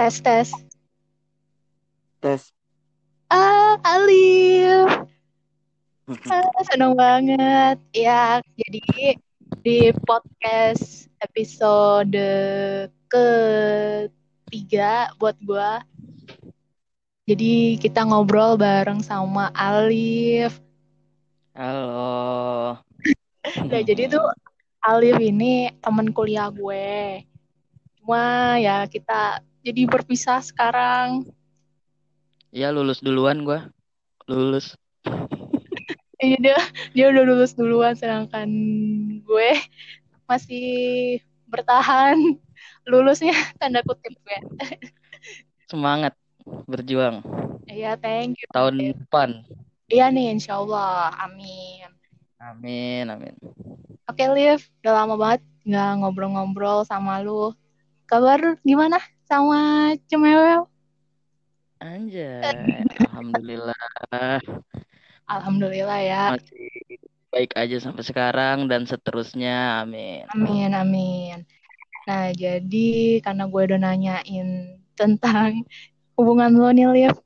Tes tes. Tes. Ah, Alif. Ah, seneng banget. Ya, jadi di podcast episode ketiga buat gua. Jadi kita ngobrol bareng sama Alif. Halo. Nah, jadi tuh Alif ini temen kuliah gue. Cuma ya kita jadi berpisah sekarang. Ya lulus duluan gua. Lulus. Iya dia dia udah lulus duluan sedangkan gue masih bertahan lulusnya tanda kutip ya. Semangat berjuang. Iya thank you. Tahun depan. Iya nih insya Allah amin. Amin, amin. Oke Liv, udah lama banget nggak ngobrol-ngobrol sama lu. Kabar gimana sama Cemewel? Anjay. Alhamdulillah. Alhamdulillah ya. Masih baik aja sampai sekarang dan seterusnya. Amin. Amin amin. Nah jadi karena gue udah nanyain tentang hubungan lo nih Liv,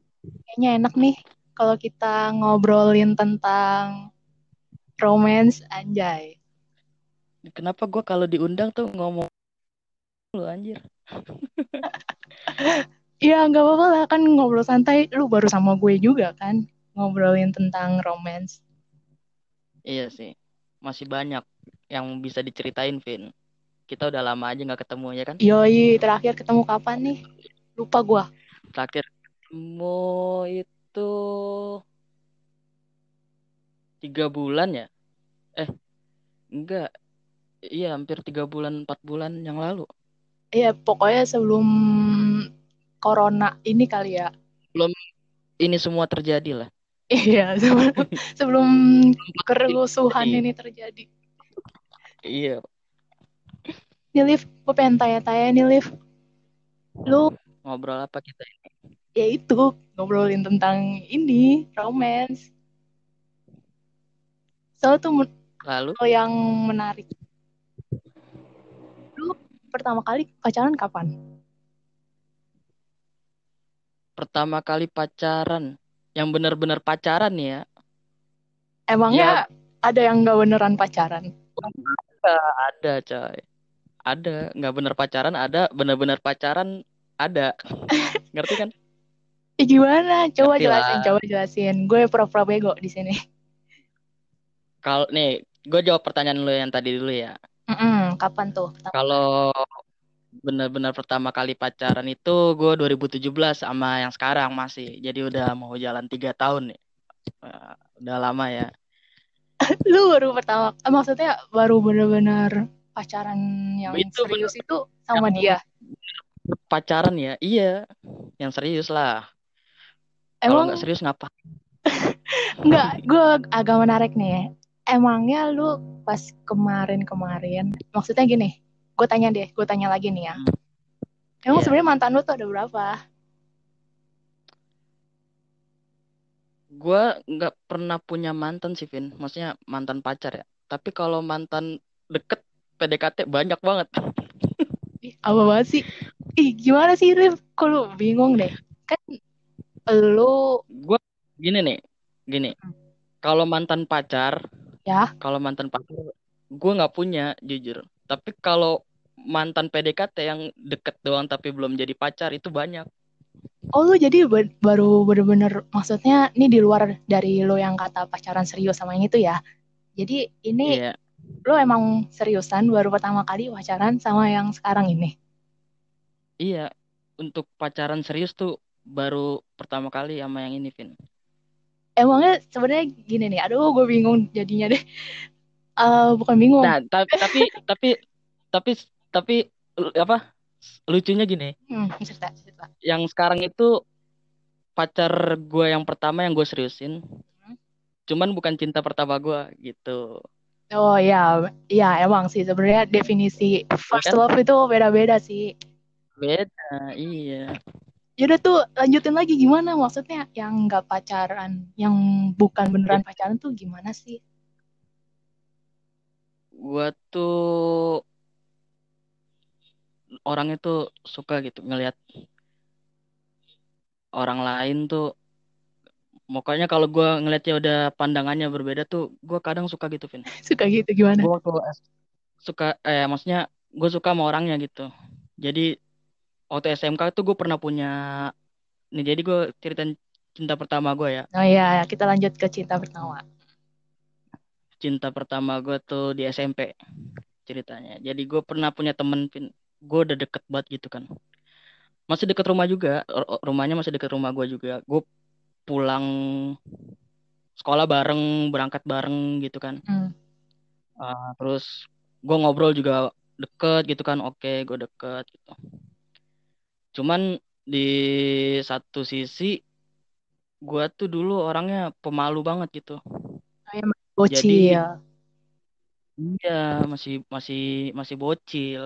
kayaknya enak nih kalau kita ngobrolin tentang romance anjay. Kenapa gua kalau diundang tuh ngomong lu anjir? Ya nggak apa-apa lah kan ngobrol santai. Lu baru sama gue juga kan ngobrolin tentang romance. Iya sih. Masih banyak yang bisa diceritain, Vin. Kita udah lama aja nggak ketemu ya kan? Yoi, terakhir ketemu kapan nih? Lupa gua. Terakhir ketemu itu tiga bulan ya? Eh, enggak. Iya, hampir tiga bulan, empat bulan yang lalu. Iya, pokoknya sebelum corona ini kali ya. Belum ini semua terjadi lah. Iya, sebelum, sebelum kerusuhan Iya. ini terjadi. Iya. Nih Liv, gue pengen tanya-tanya nih Liv. Lu Ngobrol apa kita ini? ya itu ngobrolin tentang ini, romance. Soalnya tuh Lalu yang menarik. Pertama kali pacaran kapan? pertama kali pacaran, yang benar-benar pacaran ya. Emangnya ada yang nggak beneran pacaran? Ada, coy. Ada, nggak bener pacaran, ada, benar-benar pacaran, ada. Ngerti kan? Eh, gimana? Coba Ngerti lah. jelasin, coba jelasin. Gue pura-pura bego di sini. Kalau nih, gue jawab pertanyaan lu yang tadi dulu ya. Kapan tuh? Kalau benar-benar pertama kali pacaran itu gue 2017 sama yang sekarang masih. Jadi udah mau jalan tiga tahun nih. Eh, udah lama ya. Lu baru pertama, eh, maksudnya baru bener-bener pacaran yang Itu serius itu sama Yang- dia. Pacaran ya, iya. Yang serius lah. Kalau Emang nggak serius ngapa? Enggak, gue agak menarik nih. Emangnya lu pas kemarin-kemarin, maksudnya gini, gue tanya deh, gue tanya lagi nih ya. Hmm. Emang Iya. sebenarnya mantan lu tuh ada berapa? Gue nggak pernah punya mantan sih, Vin. Maksudnya mantan pacar ya. Tapi kalau mantan deket PDKT banyak banget. Ih, apa banget sih? Ih, gimana sih, Rif? Kok lu bingung deh? Kan lu, Gue gini nih, gini. Kalau mantan pacar, ya, kalau mantan pacar, gue nggak punya jujur. Tapi kalau mantan PDKT yang deket doang tapi belum jadi pacar itu banyak. oh lu jadi ba- baru bener-bener, maksudnya ini di luar dari lu yang kata pacaran serius sama yang itu ya. Jadi ini Iya, lu emang seriusan baru pertama kali pacaran sama yang sekarang ini. iya. Untuk pacaran serius tuh baru pertama kali sama yang ini, Vin. Emangnya sebenarnya gini nih, aduh gue bingung jadinya deh. Eh bukan bingung, Nah, tapi tapi tapi tapi tapi apa? Lucunya gini, hmm, cerita, cerita. yang sekarang itu pacar gue yang pertama yang gue seriusin. Hmm. Cuman bukan cinta pertama gue gitu. Oh ya, ya emang sih sebenarnya definisi first love itu beda-beda sih. Beda, iya. Yaudah tuh lanjutin lagi gimana? Maksudnya yang nggak pacaran, yang bukan beneran pacaran tuh gimana sih? Gue tuh orangnya tuh suka gitu ngelihat orang lain tuh. Pokoknya kalau gue ngeliatnya udah pandangannya berbeda tuh gue kadang suka gitu Vin. Suka gitu gimana? Gue waktu suka eh maksudnya gue suka sama orangnya gitu. Jadi waktu SMK tuh gue pernah punya nih jadi gue ceritain cinta pertama gue ya. Oh iya kita lanjut ke cinta pertama. Cinta pertama gue tuh di SMP ceritanya. Jadi gue pernah punya temen gue udah deket banget gitu kan. Masih deket rumah juga rumahnya masih deket rumah gue juga. Gue pulang sekolah bareng berangkat bareng gitu kan. Hmm. uh, terus gue ngobrol juga deket gitu kan. Oke gue deket gitu cuman di satu sisi gue tuh dulu orangnya pemalu banget gitu. Kayak bocil. Jadi iya masih masih masih bocil.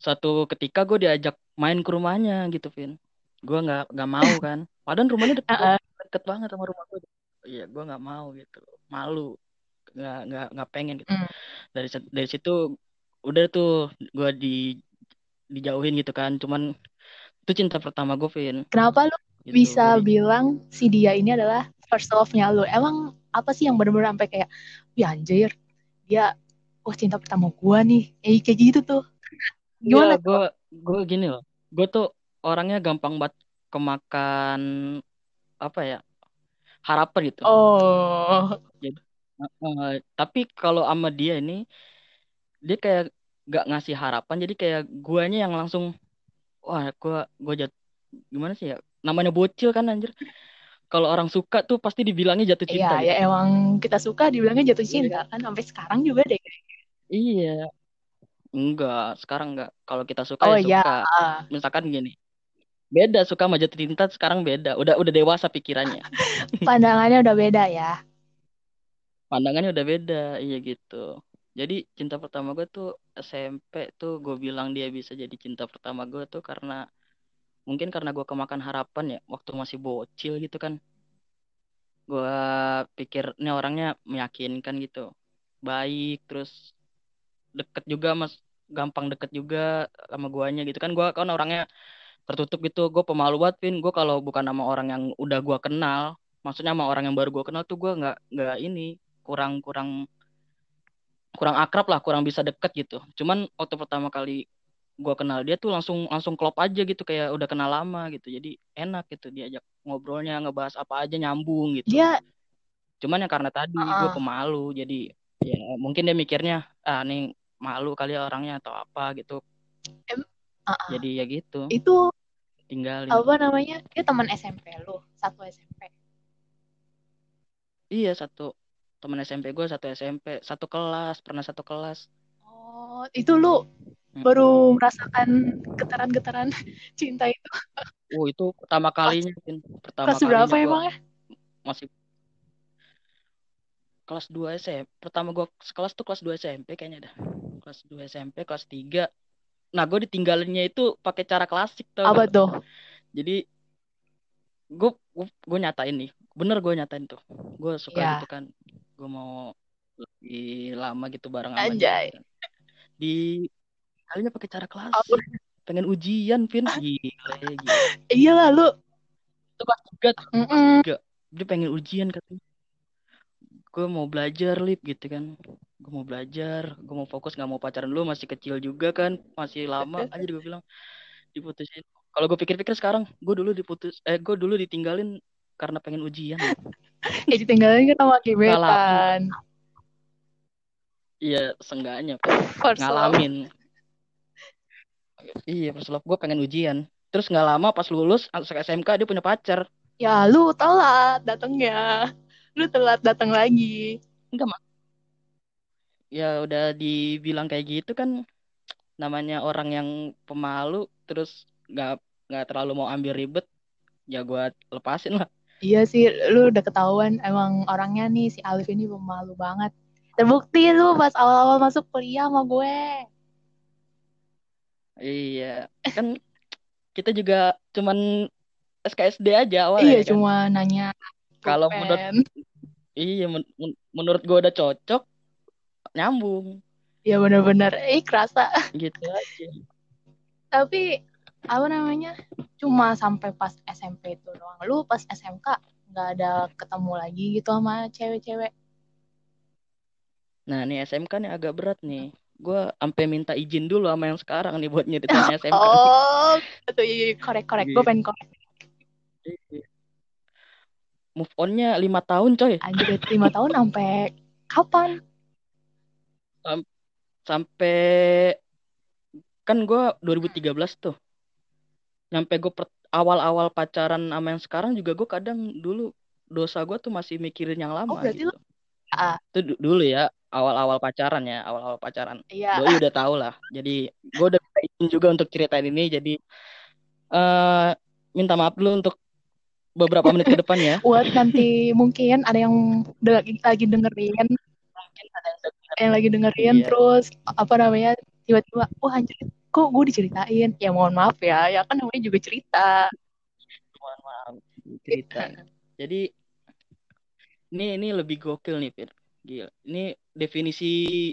Satu ketika gue diajak main ke rumahnya gitu Vin. Gue nggak nggak mau kan. Padahal rumahnya deket, uh -uh. deket banget sama rumah gue iya gue nggak mau gitu. Malu. Nggak nggak nggak pengen gitu. Mm. dari dari situ udah tuh gue di dijauhin gitu kan. Cuman itu cinta pertama gue Vin. Kenapa lu gitu. bisa bilang si dia ini adalah first love-nya lu? Emang apa sih yang benar-benar sampai kayak ya anjir dia oh cinta pertama gue nih. Eh kayak gitu tuh. Gimana ya, gue gue gini loh. Gue tuh orangnya gampang banget kemakan apa ya harapan gitu. Oh. Jadi, uh, tapi kalau sama dia ini dia kayak gak ngasih harapan jadi kayak guanya yang langsung wah gua gua jat gimana sih ya namanya bocil kan anjir. Kalau orang suka tuh pasti dibilangnya jatuh cinta iya gitu. ya emang kita suka dibilangnya jatuh cinta iya. kan sampai sekarang juga deh. Iya. Enggak sekarang enggak. Kalau kita suka oh, ya suka. Iya. misalkan gini beda suka sama jatuh cinta sekarang beda. Udah udah dewasa pikirannya. Pandangannya udah beda ya. Pandangannya udah beda iya gitu. Jadi cinta pertama gue tuh SMP tuh gue bilang dia bisa jadi cinta pertama gue tuh karena mungkin karena gue kemakan harapan ya waktu masih bocil gitu kan. Gue pikir ini orangnya meyakinkan gitu. Baik terus deket juga mas. Gampang deket juga sama guanya gitu kan. Gue kan orangnya tertutup gitu. Gue pemalu banget pin gue kalau bukan nama orang yang udah gue kenal maksudnya sama orang yang baru gue kenal tuh gue nggak nggak ini kurang kurang kurang akrab lah kurang bisa deket gitu. Cuman waktu pertama kali gue kenal dia tuh langsung langsung klop aja gitu kayak udah kenal lama gitu. Jadi enak gitu diajak ngobrolnya ngebahas apa aja nyambung gitu. Dia cuman ya karena tadi uh -uh. gue pemalu jadi ya mungkin dia mikirnya ah nih malu kali ya orangnya atau apa gitu. Uh -uh. jadi ya gitu. Itu tinggal apa namanya? Dia teman SMP lu satu SMP iya satu teman SMP gue satu SMP satu kelas pernah satu kelas. Oh itu lu hmm. baru merasakan getaran-getaran cinta itu? Oh itu pertama kalinya kelas, pertama kelas berapa emang ya? masih kelas 2 SMP pertama gue sekelas tuh kelas 2 SMP kayaknya dah. Kelas 2 SMP kelas 3 nah gue ditinggalinnya itu pakai cara klasik tuh apa tuh? Jadi gue gue nyatain nih. Bener gue nyatain tuh. Gue suka yeah. gitu kan gue mau lebih lama gitu bareng sama Anjay. Gitu. di kalinya pakai cara klasik. Oh. pengen ujian Vin. Gila gila. Iya lah lu. Itu tiga tuh. Mm -mm. dia pengen ujian katanya. Gue mau belajar lip gitu kan. Gue mau belajar. Gue mau fokus nggak mau pacaran dulu. Masih kecil juga kan. Masih lama. Aja gue bilang. Diputusin. Kalau gue pikir-pikir sekarang gue dulu diputus eh gue dulu ditinggalin karena pengen ujian. Ya ditinggalin kan sama gebetan iya senggaknya ngalamin. Iya first love gue pengen ujian. Terus nggak lama pas lulus masuk SMK dia punya pacar. Ya lu telat datangnya lu telat datang lagi. Enggak mak. Ya udah dibilang kayak gitu kan namanya orang yang pemalu terus nggak nggak terlalu mau ambil ribet ya gue lepasin lah iya sih lu udah ketahuan emang orangnya nih si Alif ini pemalu banget. Terbukti lu pas awal-awal masuk kuliah sama gue. Iya kan kita juga cuman SKSD aja awalnya iya kan? cuma nanya kalau menurut iya men menurut gue udah cocok nyambung. Ya benar-benar eh kerasa. Gitu aja. Tapi apa namanya cuma sampai pas SMP itu doang lu pas SMK nggak ada ketemu lagi gitu sama cewek-cewek Nah, nih SMK nih agak berat nih. Gue sampai minta izin dulu sama yang sekarang nih buat nyeritain SMK. oh betul iya, iya, korek korek gue pengen korek Move on-nya lima tahun coy. anjir lima tahun sampai kapan Sampai kan gue 2013 tuh. Nyampe gue awal-awal pacaran sama yang sekarang juga gue kadang dulu dosa gue tuh masih mikirin yang lama oh berarti gitu. lu ah, Itu du- dulu ya awal-awal pacaran ya, awal-awal pacaran. iya Doi udah tahu lah. Jadi gue udah izin juga untuk ceritain ini. Jadi eh minta maaf dulu untuk beberapa menit ke depan ya. buat nanti mungkin ada yang lagi, lagi dengerin Mungkin ada yang denger. ada yang lagi dengerin Iya. terus apa namanya tiba-tiba wah anjir kok gue diceritain ya mohon maaf ya ya kan namanya juga cerita Mohon maaf cerita. Jadi ini ini lebih gokil nih, Fir. Gila. Ini definisi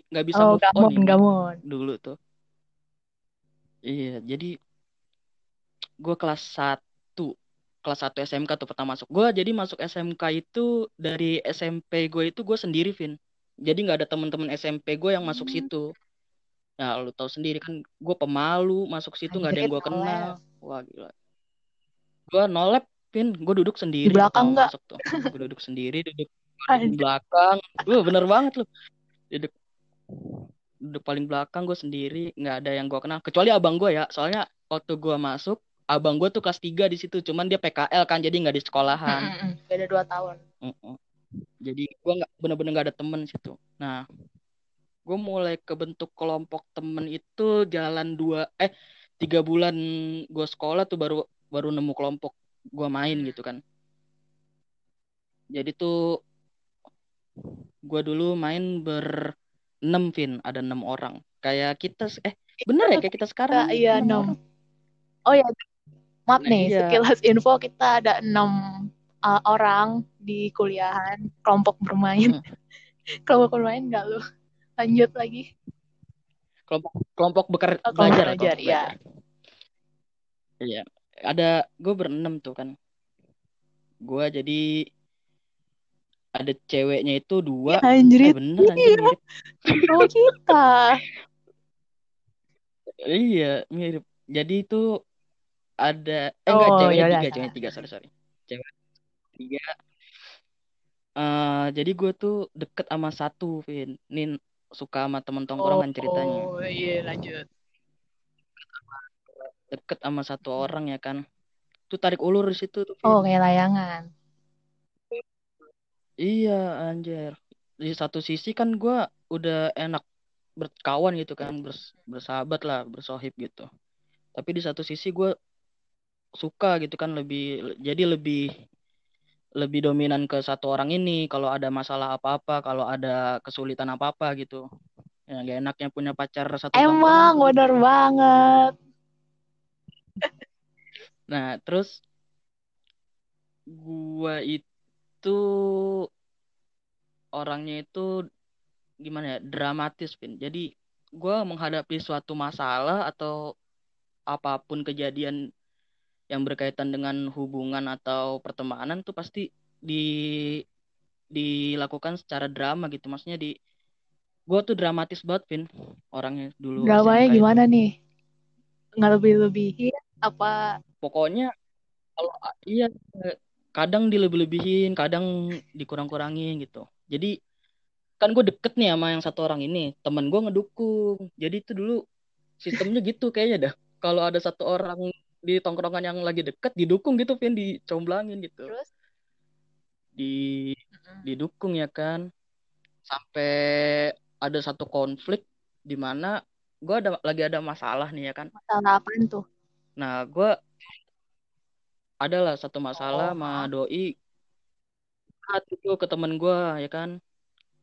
nggak bisa oh move on gamon gamon dulu tuh. Iya, jadi gue kelas 1 kelas 1 SMK tuh pertama masuk. Gue jadi masuk SMK itu dari SMP gue itu gue sendiri, Vin. Jadi nggak ada teman-teman SMP gue yang masuk Hmm. situ. Nah, lu tahu sendiri kan gue pemalu masuk situ nggak ada yang gue kenal. Wah, gila. Gue nolep, Vin. Gue duduk sendiri Di belakang nggak? masuk tuh. Gue duduk sendiri, duduk di Anjir. belakang. Lu bener banget lu. Duduk duduk paling belakang gue sendiri, nggak ada yang gue kenal. Kecuali abang gue ya. Soalnya waktu gue masuk, abang gue tuh kelas 3 di situ. Cuman dia PKL kan, jadi nggak di sekolahan. Mm, mm, mm. beda dua tahun Mm-mm. Jadi gue nggak bener-bener nggak ada temen situ. Nah, gue mulai kebentuk kelompok temen itu jalan dua eh tiga bulan gue sekolah tuh baru baru nemu kelompok gue main gitu kan. Jadi tuh gue dulu main ber enam Vin, ada enam orang. Kayak kita eh bener ya kayak kita sekarang Kita, iya enam oh ya maaf Nah, nih iya. sekilas info kita ada enam uh, orang di kuliahan kelompok bermain Hmm. kelompok bermain nggak lu lanjut lagi kelompok kelompok beker, Oh, kelompok belajar, belajar, kelompok iya. Iya, ada gue berenam tuh kan. Gue jadi ada ceweknya itu dua. Ya, anjir Eh bener anjir iya mirip. sama kita Iya, mirip. Jadi itu ada eh enggak oh ceweknya ya udah tiga, ceweknya tiga, sorry sorry. Cewek tiga. Eh jadi gue tuh deket sama satu, Vin. Nin suka sama temen oh tongkrongan ceritanya. oh, iya lanjut Deket sama satu orang ya kan. Tuh tarik ulur di situ tuh, oh kayak layangan Iya, anjir. Di satu sisi kan gue udah enak berkawan gitu kan, bers- bersahabat lah, bersohib gitu. Tapi di satu sisi gue suka gitu kan lebih, jadi lebih lebih dominan ke satu orang ini. Kalau ada masalah apa-apa, kalau ada kesulitan apa-apa gitu. Ya gak enaknya punya pacar satu tongkrongan emang tuh. bener banget Nah, terus gua itu orangnya itu gimana ya dramatis Vin jadi gue menghadapi suatu masalah atau apa pun kejadian yang berkaitan dengan hubungan atau pertemanan tuh pasti di dilakukan secara drama gitu. Maksudnya di gue tuh dramatis banget Vin orangnya dulu dramanya SMK itu. gimana nih? Nggak lebih lebihin apa? Pokoknya kalau iya kadang dilebih-lebihin kadang dikurang-kurangin gitu. Jadi kan gue deket nih sama yang satu orang ini temen gue ngedukung. Jadi itu dulu sistemnya gitu kayaknya dah. Kalau ada satu orang di tongkrongan yang lagi deket didukung gitu Vin dicomblangin gitu. Terus? Di didukung ya kan. Sampai ada satu konflik di mana gue ada lagi ada masalah nih ya kan. Masalah apaan tuh? Nah gue adalah satu masalah Oh. sama doi curhat itu ke temen gue ya kan.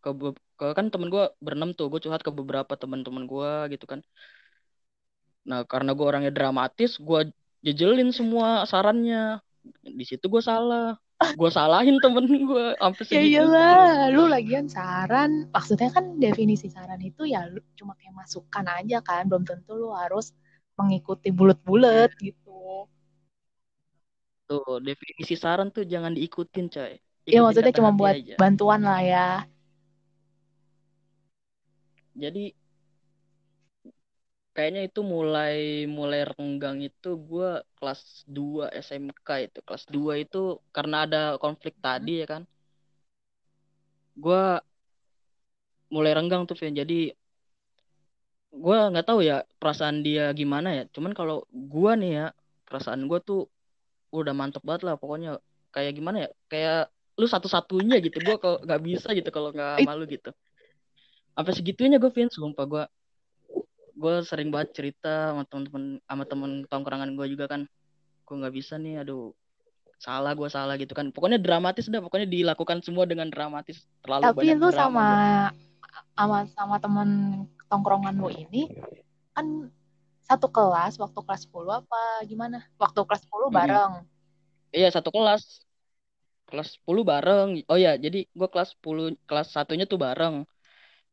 Ke, ke kan temen gue berenam tuh gue curhat ke beberapa teman-teman gue gitu kan. Nah karena gue orangnya dramatis gue jejelin semua sarannya. Di situ gue salah. Gue salahin temen gue sampai ya iyalah lu lagian saran. Maksudnya kan definisi saran itu ya lu cuma kayak masukan aja kan. Belum tentu lu harus mengikuti bulat-bulat gitu. Tuh definisi saran tuh jangan diikutin coy. Iya maksudnya cuma buat aja. bantuan lah ya. jadi kayaknya itu mulai mulai renggang itu gue kelas 2 SMK itu. Kelas 2 itu karena ada konflik tadi ya kan? Gue mulai renggang tuh Vin. Jadi gue nggak tahu ya perasaan dia gimana ya. Cuman kalau gue nih ya perasaan gue tuh udah mantep banget lah pokoknya. Kayak gimana ya? Kayak lu satu-satunya gitu. Gue kalau nggak bisa gitu kalau nggak Ih. malu gitu. Apa segitunya gue Vin. Sumpah gue gue sering banget cerita sama temen-temen sama temen tongkrongan gue juga kan. Gue nggak bisa nih aduh salah gue salah gitu kan. Pokoknya dramatis dah pokoknya dilakukan semua dengan dramatis. Terlalu Tapi banyak lu drama. sama sama sama temen tongkrongan lu ini kan satu kelas waktu kelas 10 apa gimana? Waktu kelas 10 Mm-mm. bareng. iya satu kelas. Kelas 10 bareng. Oh ya jadi gue kelas 10 kelas satunya tuh bareng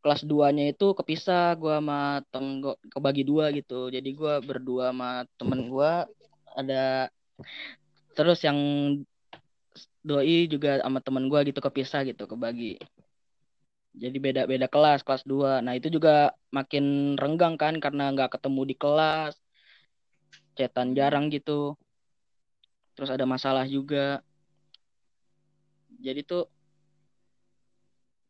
kelas 2-nya itu kepisah gue sama temen kebagi dua gitu. Jadi gue berdua sama temen gue ada terus yang doi juga sama temen gue gitu kepisah gitu kebagi. Jadi beda beda kelas kelas 2 nah itu juga makin renggang kan karena nggak ketemu di kelas. Cetan jarang gitu. Terus ada masalah juga. Jadi tuh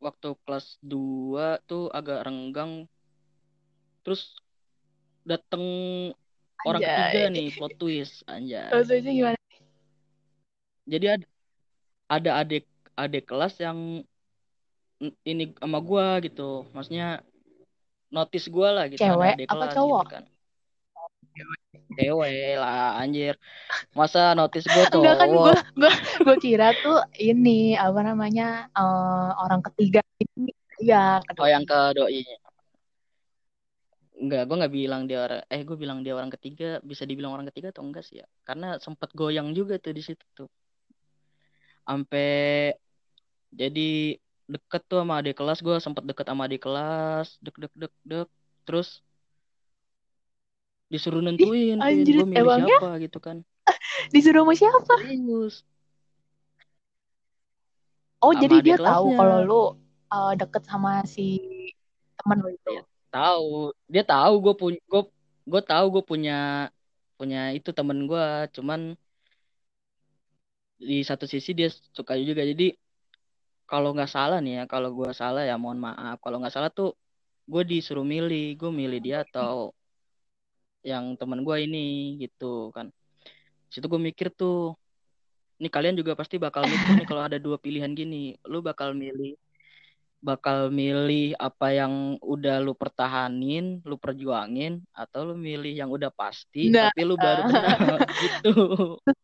waktu kelas 2 tuh agak renggang terus dateng orang ketiga Anjay. nih plot twist anjay Maksudnya gimana? jadi ada ada adik adik kelas yang ini sama gua gitu maksudnya notice gua lah gitu Cewek adik apa kelas cowok? gitu kan cewek lah anjir. Masa notice gua Enggak kan gue gue gue kira tuh ini apa namanya eh, orang ketiga ini ya oh yang ke doi Enggak, gue nggak bilang dia orang, eh gue bilang dia orang ketiga, bisa dibilang orang ketiga atau enggak sih ya? Karena sempet goyang juga tuh di situ tuh, sampai jadi deket tuh sama adik kelas gue sempet deket sama adik kelas, dek dek dek dek, terus disuruh nentuin, anjir gue milih emangnya? siapa gitu kan, disuruh sama siapa? serius, Oh sama jadi dia tahu kalau lu eh, deket sama si temen lu itu. Tahu, dia tahu gue punya, gue gue tahu gue punya punya itu temen gue, cuman di satu sisi dia suka juga, jadi kalau nggak salah nih ya, kalau gue salah ya mohon maaf. Kalau nggak salah tuh gue disuruh milih, gue milih dia atau yang teman gue ini gitu kan. Situ gue mikir tuh, ini kalian juga pasti bakal mikir nih kalau ada dua pilihan gini, lu bakal milih, bakal milih apa yang udah lu pertahanin, lu perjuangin, atau lu milih yang udah pasti, Nah, tapi lu baru kenal gitu,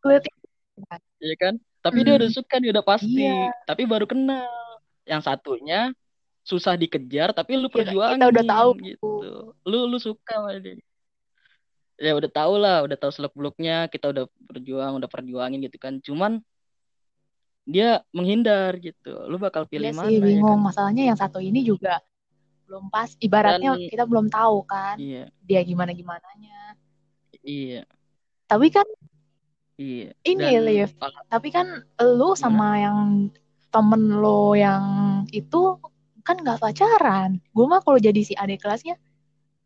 sulit. ya kan? Tapi dia udah Hmm, suka nih udah pasti, iya, tapi baru kenal. Yang satunya susah dikejar tapi lu ya, kita udah tahu. perjuangin gitu lu lu suka sama dia ya udah tahu lah udah tahu seluk beluknya kita udah berjuang udah perjuangin gitu kan cuman dia menghindar gitu lu bakal pilih Iya mana sih ya bingung. kan Masalahnya yang satu ini juga belum pas. Ibaratnya dan kita belum tahu kan iya dia gimana gimananya. iya Tapi kan iya ini dan Liv. Tapi kan lu gimana sama yang temen lo yang itu kan nggak pacaran. Gue mah kalau jadi si adik kelasnya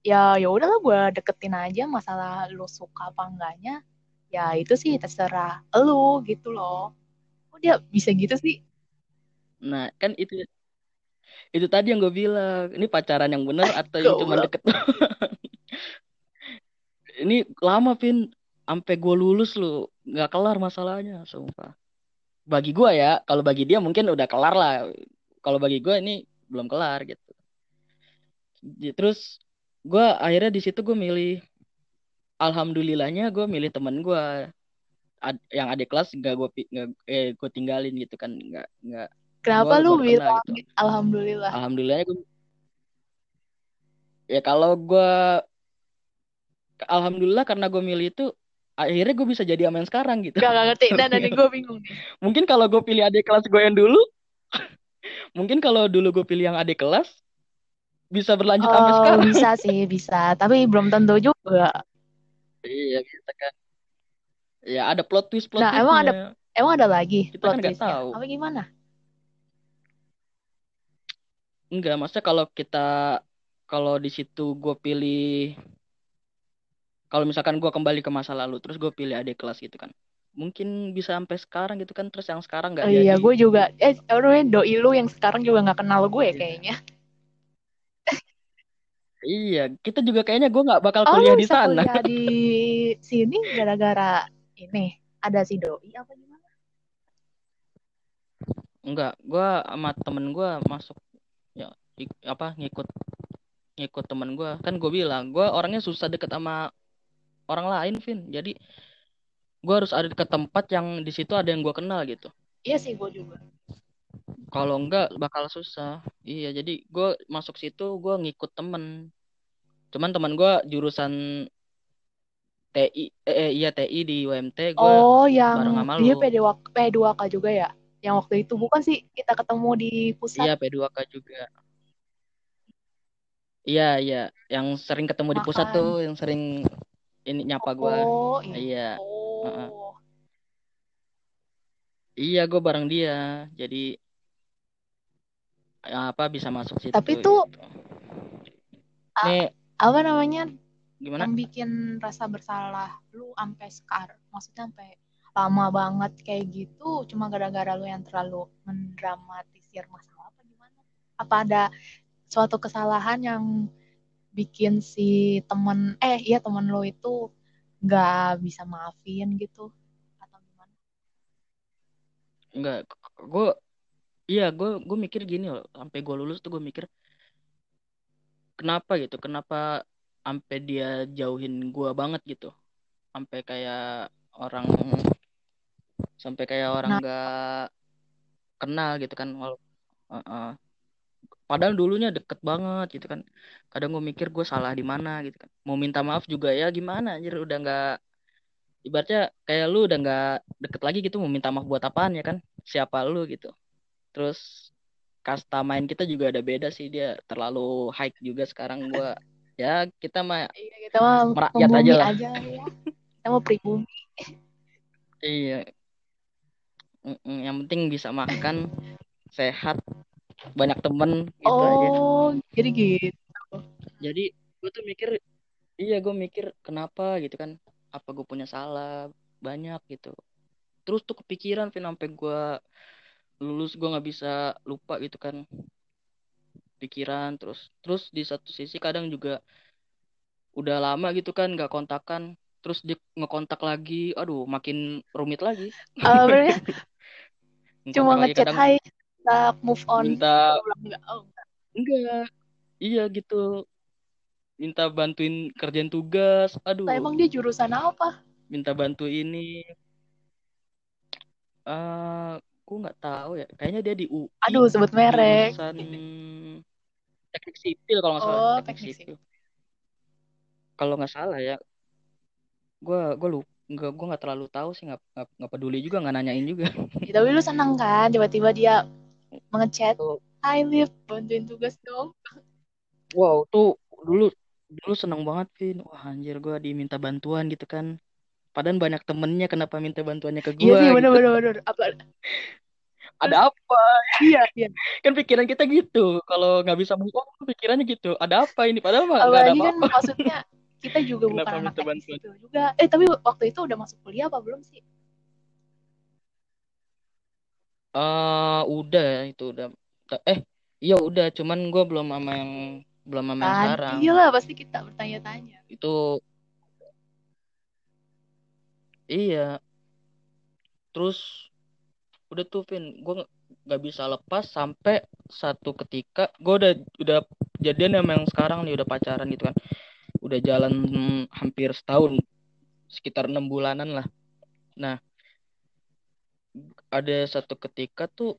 ya ya udahlah gue deketin aja masalah lu suka apa enggaknya. Ya itu sih terserah lu gitu loh. Kok dia bisa gitu sih? Nah kan itu itu tadi yang gue bilang. Ini pacaran yang bener atau yang cuma deket ini lama pin sampai gue lulus lu nggak kelar masalahnya sumpah. Bagi gue ya kalau bagi dia mungkin udah kelar lah. Kalau bagi gue ini belum kelar gitu. Terus gue akhirnya di situ gue milih alhamdulillahnya gue milih temen gue ad- yang adik kelas gak gue nggak eh gue tinggalin gitu kan nggak nggak. Kenapa lu baru bilang kena gitu. alhamdulillah? Alhamdulillahnya gue ya kalau gue alhamdulillah karena gue milih itu akhirnya gue bisa jadi aman sekarang gitu. Gak, gak ngerti. Dan nanti gue bingung nih. Mungkin kalau gue pilih adik kelas gue yang dulu mungkin kalau dulu gue pilih yang adik kelas bisa berlanjut sampai oh sekarang bisa sih bisa tapi belum tentu juga iya gitu kan ya ada plot twist plot Nah, emang ada emang ada lagi kita plot kan twistnya. tahu Apa gimana? enggak maksudnya kalau kita kalau di situ gue pilih kalau misalkan gue kembali ke masa lalu terus gue pilih adik kelas gitu kan mungkin bisa sampai sekarang gitu kan terus yang sekarang nggak Oh jadi iya, gue juga. Eh, namanya, doi lu yang sekarang juga nggak kenal gue Iya. kayaknya. Iya kita juga kayaknya gue nggak bakal Oh, kuliah di bisa sana kuliah di sini gara-gara ini ada si doi apa gimana? enggak gue sama temen gue masuk ya ik- apa ngikut ngikut temen gue kan gue bilang gue orangnya susah deket sama orang lain Vin jadi gue harus ada ke tempat yang di situ ada yang gue kenal gitu Iya sih, gue juga. Kalau enggak bakal susah iya jadi gue masuk situ gue ngikut temen cuman teman gue jurusan TI eh, eh, iya TI di UMT gue Oh, yang dia lu. P2, P2K juga ya? Yang waktu itu bukan sih kita ketemu di pusat iya P2K juga iya iya yang sering ketemu di pusat Makan. tuh yang sering ini nyapa gue Oh, iya. iya Oh. Heeh. iya gue bareng dia jadi apa bisa masuk situ Tapi tuh- gitu. Nih Apa namanya? gimana Yang bikin rasa bersalah lu sampai sekarang. Maksudnya sampai lama banget kayak gitu cuma gara-gara lu yang terlalu mendramatisir masalah apa gimana? Apa ada suatu kesalahan yang bikin si temen eh iya temen lu itu nggak bisa maafin gitu atau gimana? Enggak, gue iya gue gue mikir gini loh, sampai gue lulus tuh gue mikir kenapa gitu, kenapa sampai dia jauhin gue banget gitu, sampai kayak orang sampai kayak orang Nah. kenal gitu kan, Wal- Heeh. Padahal dulunya deket banget gitu kan, kadang gue mikir gue salah di mana gitu kan, mau minta maaf juga ya gimana anjir udah nggak ibaratnya kayak lu udah nggak deket lagi gitu mau minta maaf buat apaan ya kan siapa lu gitu terus kasta main kita juga ada beda sih dia terlalu high juga sekarang gua ya kita mah Iya kita mah Merakyat aja lah. aja ya. Kita mah pribumi. iya yang penting bisa makan sehat banyak temen gitu aja Oh, jadi gitu. jadi gue tuh mikir iya gue mikir kenapa gitu kan apa gue punya salah banyak gitu terus tuh kepikiran sampai gue lulus gue nggak bisa lupa gitu kan pikiran terus terus di satu sisi kadang juga udah lama gitu kan nggak kontakan terus dia ngekontak lagi aduh makin rumit lagi Ngekontak cuma ngechat hai, kita move on. minta? Oh, enggak. iya gitu minta bantuin kerjaan tugas aduh Lah, emang dia jurusan apa? minta bantu ini eh gue nggak tahu ya kayaknya dia di UI Aduh, sebut merek. jurusan teknik sipil kalau nggak salah Oh, teknik teknik sipil kalau nggak salah ya gue gue lu nggak gue nggak terlalu tahu sih nggak nggak peduli juga nggak nanyain juga Ya, tapi lu seneng kan tiba-tiba dia mengechat, Tuh. Hai Liv, bantuin tugas dong. wow tuh dulu dulu seneng banget Vin wah anjir gue diminta bantuan gitu kan padahal banyak temennya kenapa minta bantuannya ke gue Iya sih, gitu. bener bener bener. Apa? ada apa Iya, iya. kan pikiran kita gitu kalau nggak bisa move on pikirannya gitu ada apa ini padahal mah nggak ada kan apa-apa maksudnya kita juga Kenapa bukan anak bantuan? juga. Eh, tapi waktu itu udah masuk kuliah apa belum sih? Eh udah itu udah eh iya udah cuman gue belum sama yang belum sama yang Kan? sekarang Iya lah, pasti kita bertanya-tanya. itu iya. Terus udah tuh Vin gue nggak bisa lepas sampai satu ketika gue udah udah jadian sama yang sekarang nih udah pacaran gitu kan. Udah jalan hampir setahun sekitar enam bulanan lah. Nah ada satu ketika tuh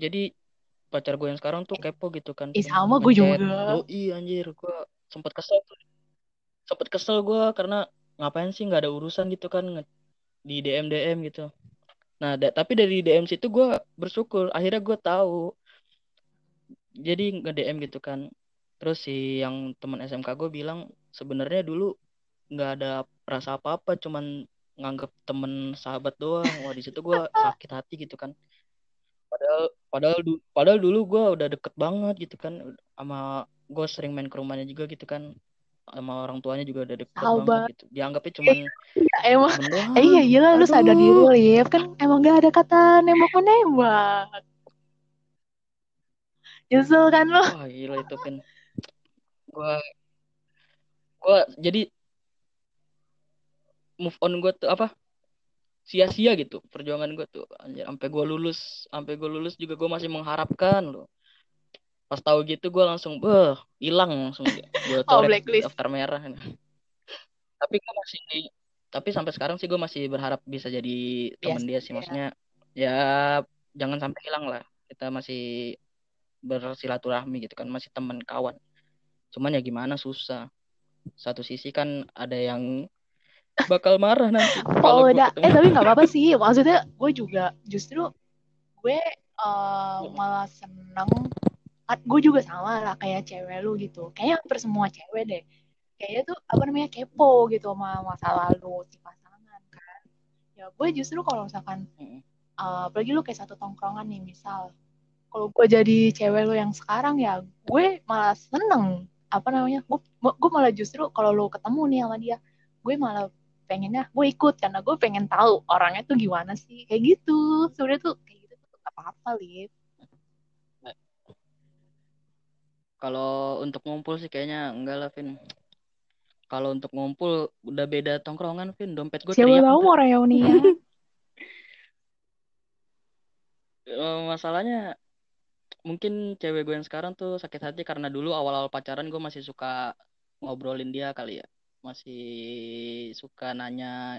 jadi pacar gue yang sekarang tuh kepo gitu kan Ih, sama gue juga. Oh iya anjir gue sempet kesel tuh. Sempet kesel gue karena ngapain sih nggak ada urusan gitu kan di DM DM gitu. Nah da- tapi dari DM situ gue bersyukur akhirnya gue tahu. Jadi nge DM gitu kan. Terus si yang teman SMK gue bilang sebenarnya dulu nggak ada rasa apa apa cuman nganggep temen sahabat doang. Wah di situ gue sakit hati gitu kan. Padahal padahal du, padahal dulu gue udah deket banget gitu kan sama gue sering main ke rumahnya juga gitu kan sama orang tuanya juga udah deket Sahabat. banget gitu dianggapnya cuman Iya, emang. Eh, iya, gila lu sadar diri, Lip. Kan emang gak ada kata nembak menembak. Nyesel kan lu? wah gila itu kan gue gue jadi move on gue tuh apa sia-sia gitu perjuangan gue tuh anjir sampai gue lulus sampai gue lulus juga gue masih mengharapkan loh pas tahu gitu gue langsung beh hilang langsung gue Oh, blacklist. daftar merah tapi gue masih tapi sampai sekarang sih gue masih berharap bisa jadi temen Biasa, dia sih ya. maksudnya ya jangan sampai hilang lah kita masih bersilaturahmi gitu kan masih teman kawan cuman ya gimana susah satu sisi kan ada yang bakal marah nanti Oh, udah. Eh, tapi gak apa-apa sih. Maksudnya gue juga justru gue eh, malah seneng. Gue juga sama lah kayak cewek lu gitu. Kayaknya hampir semua cewek deh. Kayaknya tuh apa namanya kepo gitu sama masa lalu si pasangan kan. Ya gue justru kalau misalkan eh, apalagi lu kayak satu tongkrongan nih misal. Kalau gue jadi cewek lu yang sekarang ya gue malah seneng apa namanya gue gue malah justru kalau lu ketemu nih sama dia gue malah pengennya gue ikut karena gue pengen tahu orangnya tuh gimana sih kayak gitu sebenarnya tuh kayak gitu tuh gak apa-apa lip Kalau untuk ngumpul sih kayaknya enggak lah, Vin. Kalau untuk ngumpul udah beda tongkrongan, Vin. Dompet gue siapa teriak tahu ntar. mau reunian Eh, masalahnya mungkin cewek gue yang sekarang tuh sakit hati karena dulu awal-awal pacaran gue masih suka ngobrolin dia kali ya. Masih suka nanya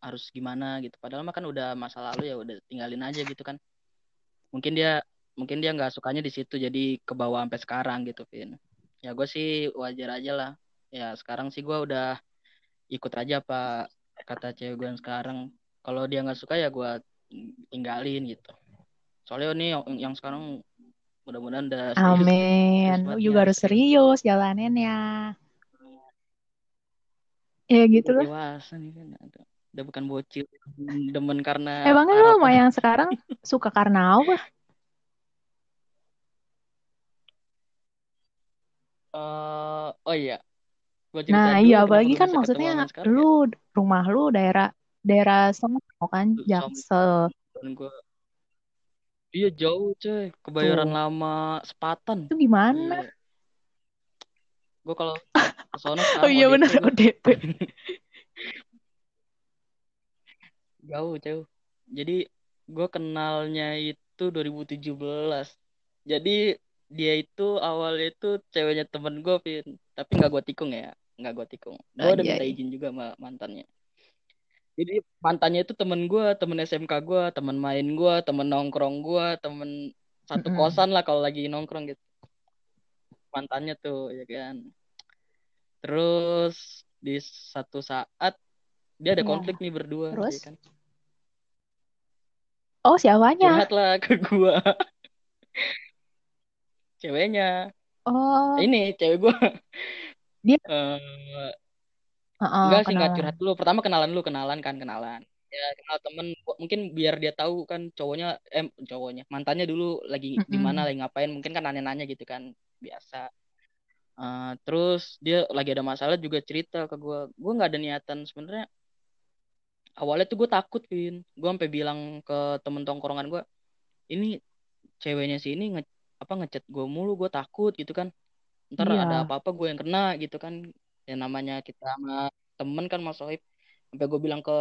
harus gimana gitu. Padahal mah kan udah masa lalu ya udah tinggalin aja gitu kan. Mungkin dia mungkin dia nggak sukanya di situ jadi ke bawah sampai sekarang gitu, Vin. Ya gue sih wajar aja lah. Ya sekarang sih gue udah ikut aja apa kata cewek gue yang sekarang. Kalau dia nggak suka ya gue tinggalin gitu. Soalnya nih yang, yang sekarang mudah-mudahan udah serius. amin Serius lu juga ya, harus serius. serius jalaninnya ya gitu loh dewasa nih kan. Udah, bukan bocil. Demen karena emangnya lu sama harapan. yang sekarang suka karena apa Eh, oh iya, cerita nah dulu iya apalagi kan maksudnya sekarang ya. lu rumah lu daerah daerah Sono kan Som Jaksel dan iya jauh coy, kebayoran tuh lama sepatan. itu gimana Iya. Gue kalau ke sono oh iya gue. ODP Jauh, jauh. Jadi gue kenalnya itu 2017. Jadi dia itu awalnya itu ceweknya temen gue, Vin. Tapi nggak gue tikung ya, nggak gue tikung. Gue udah minta Anjay. izin juga sama mantannya. Jadi mantannya itu temen gue, temen SMK gue, temen main gue, temen nongkrong gue, temen satu kosan lah kalau lagi nongkrong gitu. Mantannya tuh, ya kan. Terus di satu saat dia ada Iya. konflik nih berdua, ya Terus? kan. Oh, siapanya? Curhat lah ke gua. Ceweknya. Oh, Ini cewek gua. Dia- Eh, heeh, enggak sih kenalan. curhat dulu. Pertama kenalan dulu, kenalan kan, kenalan. Ya, kenal temen mungkin biar dia tahu kan cowoknya eh cowoknya, mantannya dulu lagi di Mm-mm. mana, lagi ngapain, mungkin kan nanya-nanya gitu kan, biasa. Eh, terus dia lagi ada masalah juga cerita ke gua. Gua nggak ada niatan sebenarnya. Awalnya tuh gue takut, Vin. Gue sampai bilang ke temen tongkrongan gua, ini ceweknya si ini nge apa ngechat gue mulu gue takut gitu kan ntar Iya. ada apa-apa gue yang kena gitu kan ya namanya kita sama temen kan mas Sohib sampai gue bilang ke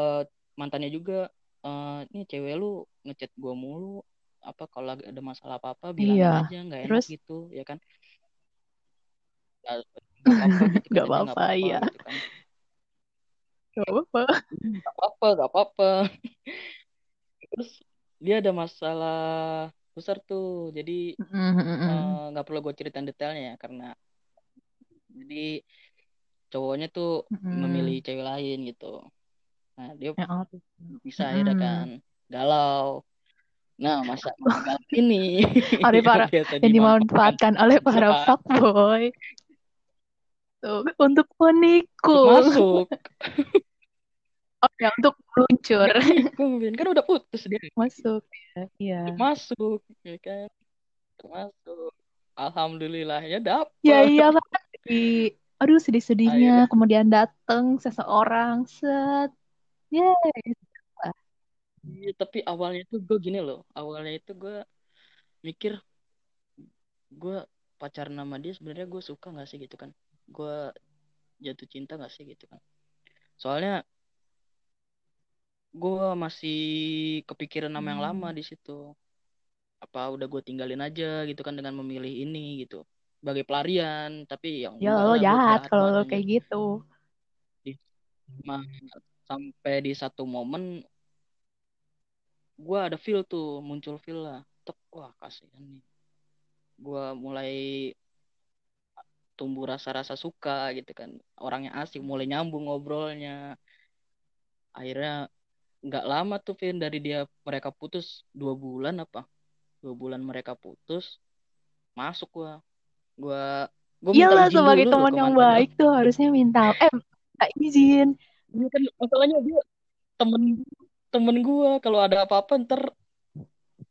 mantannya juga "Eh, ini cewek lu ngechat gue mulu apa kalau lagi ada masalah apa-apa bilangin Iya. aja nggak enak Terus? gitu ya kan nggak nggak apa-apa gitu Nggak apa-apa. nggak apa-apa nggak apa-apa terus dia ada masalah besar tuh jadi Mm-mm. eh, nggak perlu gue ceritain detailnya ya karena jadi cowoknya tuh Mm-mm. memilih cewek lain gitu nah dia Ya Allah. bisa akhirnya Mm-mm. kan galau nah masa galau ini yang para yang dimanfaatkan oleh para Ya. fuckboy. Tuh, untuk untuk menikung. masuk oh ya untuk meluncur kan udah putus dia. Masuk. Ya iya masuk ya kan? Masuk. Alhamdulillahnya dapet. Ya iya di aduh sedih-sedihnya. Kemudian datang seseorang set. Yes Iya, tapi awalnya itu gue gini loh. Awalnya itu gue mikir gue pacar nama dia sebenarnya gue suka nggak sih gitu kan. Gue jatuh cinta nggak sih gitu kan. Soalnya gue masih kepikiran nama yang lama Hmm. di situ. Apa udah gue tinggalin aja gitu kan dengan memilih ini gitu. Sebagai pelarian, tapi yang ya enggak lo jahat kalau lo kayak gitu Di- sampai di satu momen gue ada feel tuh muncul feel lah Tek, wah kasihan nih gue mulai tumbuh rasa-rasa suka gitu kan orangnya asik mulai nyambung ngobrolnya akhirnya nggak lama tuh Vin dari dia mereka putus. Dua bulan apa? Dua bulan mereka putus masuk gue gue gue minta Iyalah izin sebagai teman yang baik tuh harusnya minta. Eh minta izin. Iya kan masalahnya dia temen temen gue kalau ada apa-apa ntar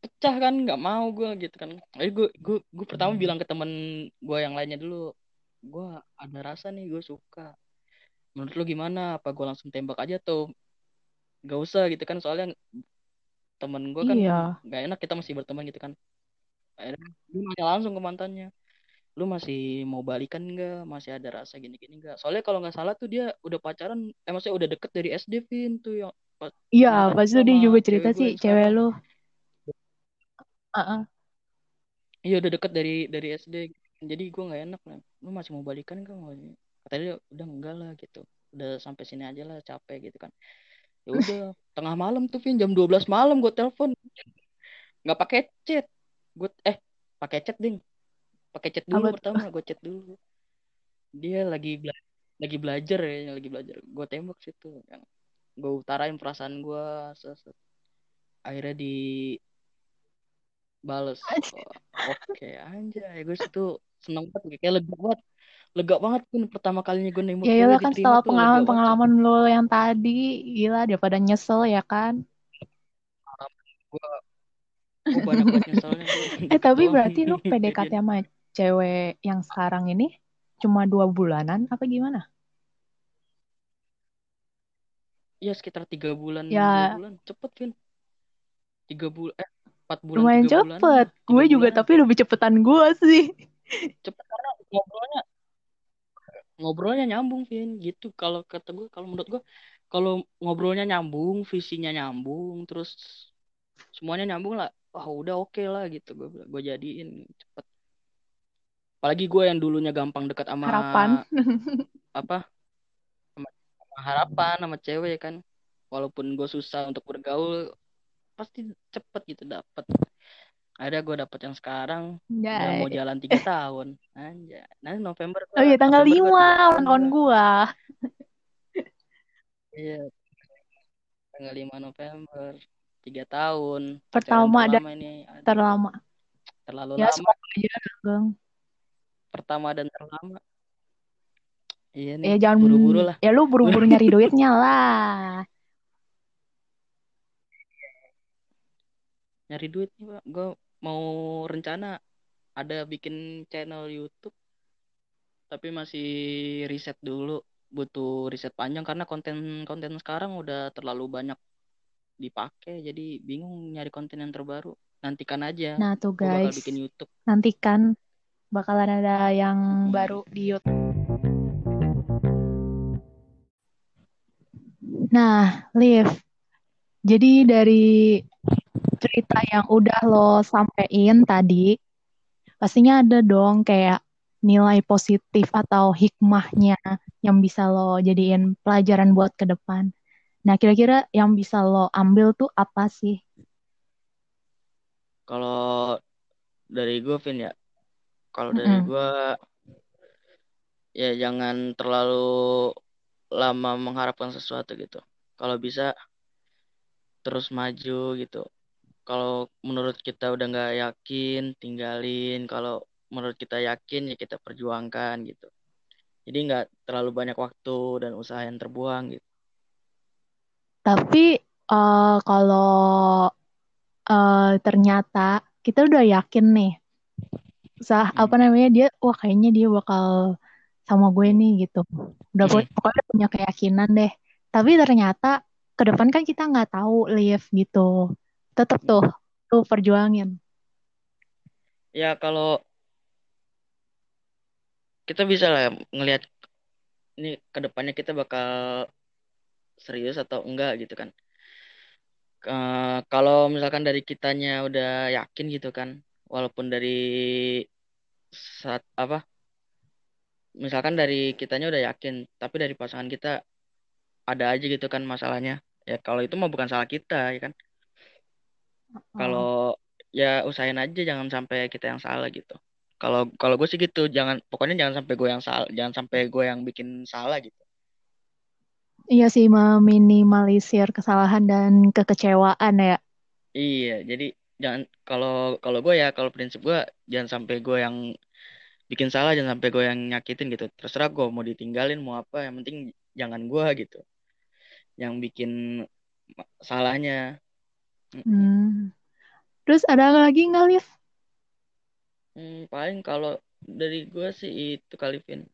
pecah kan nggak mau gue gitu kan. Jadi gue gue gue pertama bilang ke temen gue yang lainnya dulu gue ada rasa nih gue suka. Menurut lu gimana? Apa gue langsung tembak aja tuh gak usah gitu kan soalnya temen gue kan iya. gak enak kita masih berteman gitu kan. Akhirnya gue nanya langsung ke mantannya lu masih mau balikan nggak? Masih ada rasa gini-gini nggak? Soalnya kalau nggak salah tuh dia udah pacaran eh maksudnya udah deket dari SD Vin tuh yang iya pas itu dia juga cerita sih cewek lu. Heeh. iya udah deket dari dari SD jadi gue nggak enak lah lu masih mau balikan kan katanya dia udah enggak lah gitu. Udah sampai sini aja lah capek gitu kan ya udah tengah malam tuh Vin. Jam 12 malam gue telepon. Nggak pakai chat. Gue eh pakai chat ding. Pakai chat dulu Apa tuh? pertama gue chat dulu. Dia lagi bela lagi belajar ya lagi belajar. Gue tembak situ. Yang gue utarain perasaan gue seset akhirnya di bales. Oke anjay. Gue situ seneng banget kayak lega banget lega banget pun pertama kalinya gue nembak Ya iyalah kan setelah sumpah. pengalaman-pengalaman lo yang tadi, gila daripada nyesel ya kan. gue gue banyak banget nyeselnya gue Eh tapi doang berarti lo kejadian. PDKT sama cewek yang sekarang ini cuma dua bulanan apa gimana? ya sekitar tiga bulan Ya. bulan cepet Vin tiga bulan eh empat bulan Lumayan bulan cepet. Gue juga bulan tapi lebih cepetan gue sih. cepet karena ngobrolnya ngobrolnya nyambung Vin. Gitu. Kalau kata gue kalau menurut gue kalau ngobrolnya nyambung visinya nyambung terus semuanya nyambung lah wah udah oke lah gitu gue gue jadiin cepet. Apalagi gue yang dulunya gampang dekat sama Harapan. apa sama, sama harapan sama cewek kan. Walaupun gue susah untuk bergaul pasti cepet gitu dapet ada gue dapet yang sekarang udah mau Anjay. jalan tiga tahun. Anjay. Nanti November Oh iya tanggal November gua 5 tiga ulang tahun gua. gue. iya. Tanggal 5 November tiga tahun. Pertama dan terlama ini Aduh, terlama. terlalu Ya lama. aja pertama dan terlama. Iya nih Ya jangan buru-buru lah. Ya lu buru-buru nyari duitnya lah. nyari duit nih pak. Gue mau rencana ada bikin channel YouTube tapi masih riset dulu butuh riset panjang karena konten-konten sekarang udah terlalu banyak dipakai jadi bingung nyari konten yang terbaru. Nantikan aja Nah tuh gue bakal guys, bikin YouTube. Nantikan bakalan ada yang baru di YouTube. Nah, Liv, jadi dari cerita yang udah lo sampein tadi, pastinya ada dong kayak nilai positif atau hikmahnya yang bisa lo jadiin pelajaran buat ke depan. Nah, kira-kira yang bisa lo ambil tuh apa sih? kalau dari gue Vin ya kalau dari Mm-mm. gue ya jangan terlalu lama mengharapkan sesuatu gitu kalau bisa terus maju gitu kalau menurut kita udah nggak yakin tinggalin kalau menurut kita yakin ya kita perjuangkan gitu jadi nggak terlalu banyak waktu dan usaha yang terbuang gitu Tapi uh, kalau uh, ternyata kita udah yakin nih, sah hmm. apa namanya dia, wah kayaknya dia bakal sama gue nih gitu. Udah hmm. pokoknya punya keyakinan deh. Tapi ternyata ke depan kan kita nggak tahu live gitu. Tetap tuh, tuh perjuangin. Ya kalau kita bisa lah ngelihat ini ke depannya kita bakal serius atau enggak gitu kan. Uh, kalau misalkan dari kitanya udah yakin gitu kan walaupun dari saat apa misalkan dari kitanya udah yakin tapi dari pasangan kita ada aja gitu kan masalahnya. Ya kalau itu mah bukan salah kita ya kan kalau ya usahain aja jangan sampai kita yang salah gitu. Kalau kalau gue sih gitu jangan pokoknya jangan sampai gue yang salah jangan sampai gue yang bikin salah gitu. Iya sih meminimalisir kesalahan dan kekecewaan ya. Iya jadi jangan kalau kalau gue ya kalau prinsip gue jangan sampai gue yang bikin salah jangan sampai gue yang nyakitin gitu. Terserah gue mau ditinggalin mau apa yang penting jangan gue gitu. Yang bikin salahnya hmm. terus ada lagi nggak Liv? Hmm, paling kalau dari gue sih itu kali Vin.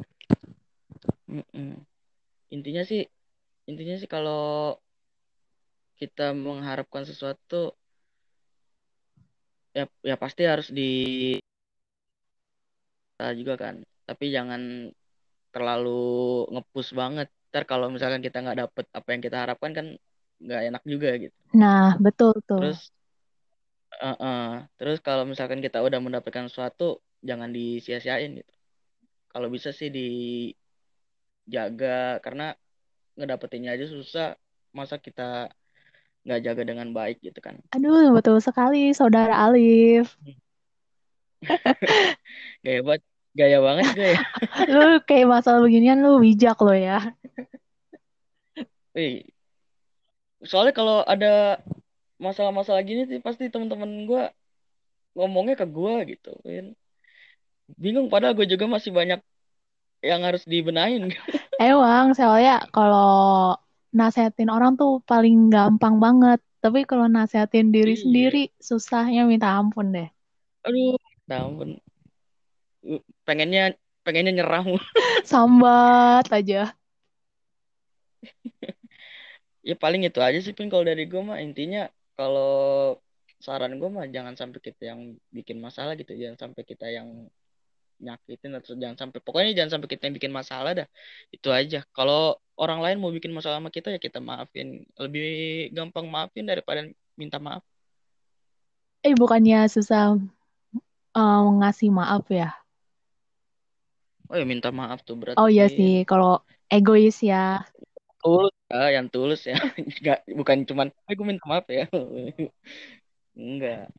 Mm -mm. Intinya sih, intinya sih kalau kita mengharapkan sesuatu, ya ya pasti harus di juga kan. Tapi jangan terlalu ngepus banget. Ntar kalau misalkan kita nggak dapet apa yang kita harapkan kan nggak enak juga gitu. Nah betul tuh. Terus Uh, uh. Terus kalau misalkan kita udah mendapatkan sesuatu, jangan disia-siain gitu. Kalau bisa sih dijaga karena ngedapetinnya aja susah. Masa kita nggak jaga dengan baik gitu kan? Aduh, betul sekali, saudara Alif. gaya banget, gaya banget gue ya. lu kayak masalah beginian lu bijak lo ya. Wih. Soalnya kalau ada masalah-masalah gini sih pasti teman-teman gue ngomongnya ke gue gitu kan bingung padahal gue juga masih banyak yang harus dibenahin. Emang soalnya kalau nasehatin orang tuh paling gampang banget. Tapi kalau nasehatin diri iya. sendiri susahnya minta ampun deh. Aduh minta ampun. Pengennya pengennya nyerah sambat aja ya paling itu aja sih pin. Kalau dari gue mah intinya kalau saran gue mah jangan sampai kita yang bikin masalah gitu. Jangan sampai kita yang nyakitin atau jangan sampai pokoknya jangan sampai kita yang bikin masalah dah. Itu aja. Kalau orang lain mau bikin masalah sama kita ya kita maafin. Lebih gampang maafin daripada minta maaf. Eh bukannya susah uh, ngasih maaf ya? Oh ya minta maaf tuh berarti. Oh iya sih. Kalau egois ya. Tulus ya yang tulus ya. Nggak bukan cuman aku minta maaf ya. Enggak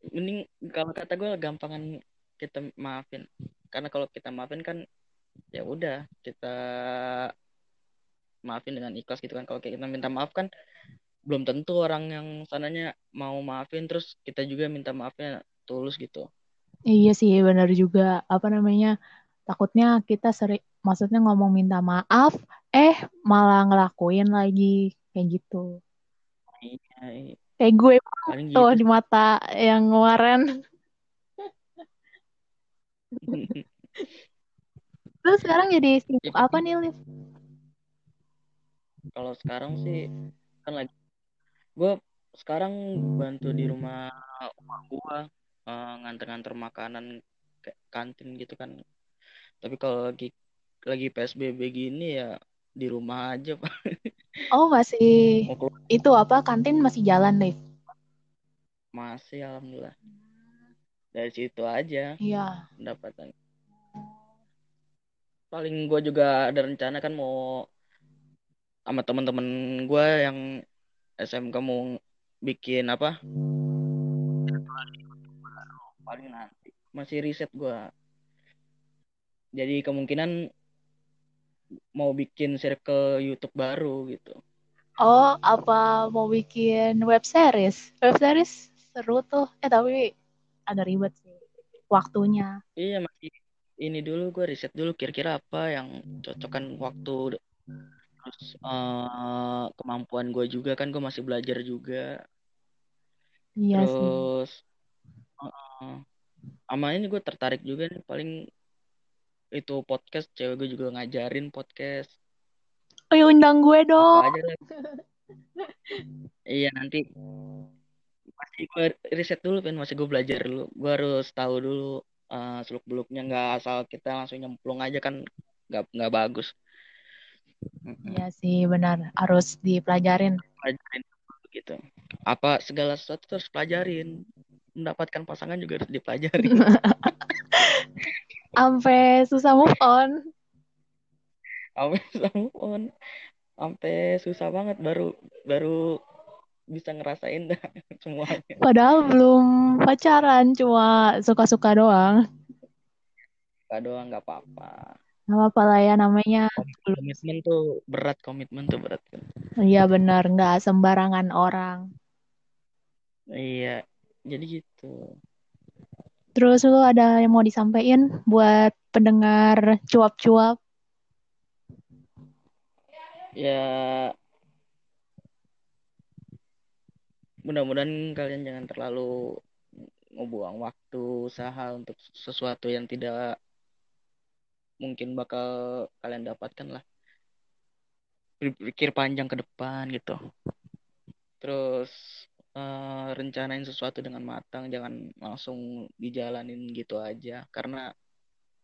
mending kalau kata gue gampangan kita maafin. Karena kalau kita maafin kan ya udah kita maafin dengan ikhlas gitu kan. Kalau kita minta maaf kan belum tentu orang yang sananya mau maafin terus kita juga minta maafnya tulus gitu. Iya sih benar juga. Apa namanya takutnya kita sering maksudnya ngomong minta maaf eh malah ngelakuin lagi kayak gitu iya, iya. kayak gue tuh gitu. di mata yang kemarin Terus sekarang jadi sibuk apa nih, Liv? Kalau sekarang sih kan lagi gue sekarang bantu di rumah rumah gue uh, nganter-nganter makanan ke kantin gitu kan. Tapi kalau lagi lagi PSBB gini ya di rumah aja pak. Oh masih itu apa kantin masih jalan deh masih alhamdulillah. Dari situ aja iya. pendapatan. Paling gue juga ada rencana kan mau sama teman-teman gue yang SMK mau bikin apa? Paling nanti. Masih riset gue jadi kemungkinan mau bikin circle YouTube baru gitu. Oh, apa mau bikin web series? Web series seru tuh. Eh tapi ada ribet sih waktunya. Iya masih ini dulu gue riset dulu kira-kira apa yang cocokkan waktu terus uh, kemampuan gue juga kan gue masih belajar juga iya terus sih. Uh, sama ini gue tertarik juga nih paling itu podcast cewek gue juga ngajarin podcast. Oh ya undang gue dong. iya nanti masih gue riset dulu kan masih gue belajar dulu. Gue harus tahu dulu uh, eh, seluk beluknya nggak asal kita langsung nyemplung aja kan nggak nggak bagus. Iya sih benar. Harus dipelajarin. Pelajarin gitu. Apa segala sesuatu harus pelajarin. Mendapatkan pasangan juga harus dipelajari. Sampai susah move on. Sampai susah move on. Sampai susah banget baru baru bisa ngerasain dah semuanya. Padahal belum pacaran, cuma suka-suka doang. Suka doang nggak apa-apa Gak apa lah ya namanya. Komitmen tuh berat, komitmen tuh berat. Iya benar, nggak sembarangan orang. Iya, jadi gitu. Terus lu ada yang mau disampaikan buat pendengar cuap-cuap? Ya, mudah-mudahan kalian jangan terlalu ngebuang waktu usaha untuk sesuatu yang tidak mungkin bakal kalian dapatkan lah. Berpikir panjang ke depan gitu. Terus uh, rencanain sesuatu dengan matang jangan langsung dijalanin gitu aja. Karena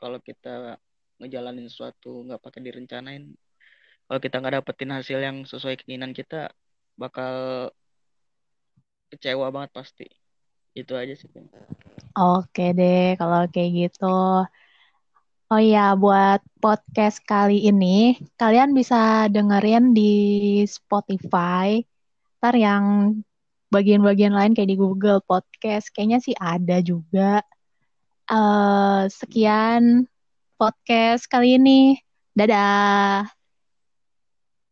kalau kita ngejalanin sesuatu nggak pakai direncanain kalau kita nggak dapetin hasil yang sesuai keinginan kita bakal kecewa banget pasti. Itu aja sih oke deh kalau kayak gitu. Oh iya, buat podcast kali ini, kalian bisa dengerin di Spotify. Ntar yang bagian-bagian lain kayak di Google Podcast, kayaknya sih ada juga. Uh, sekian podcast kali ini. Dadah.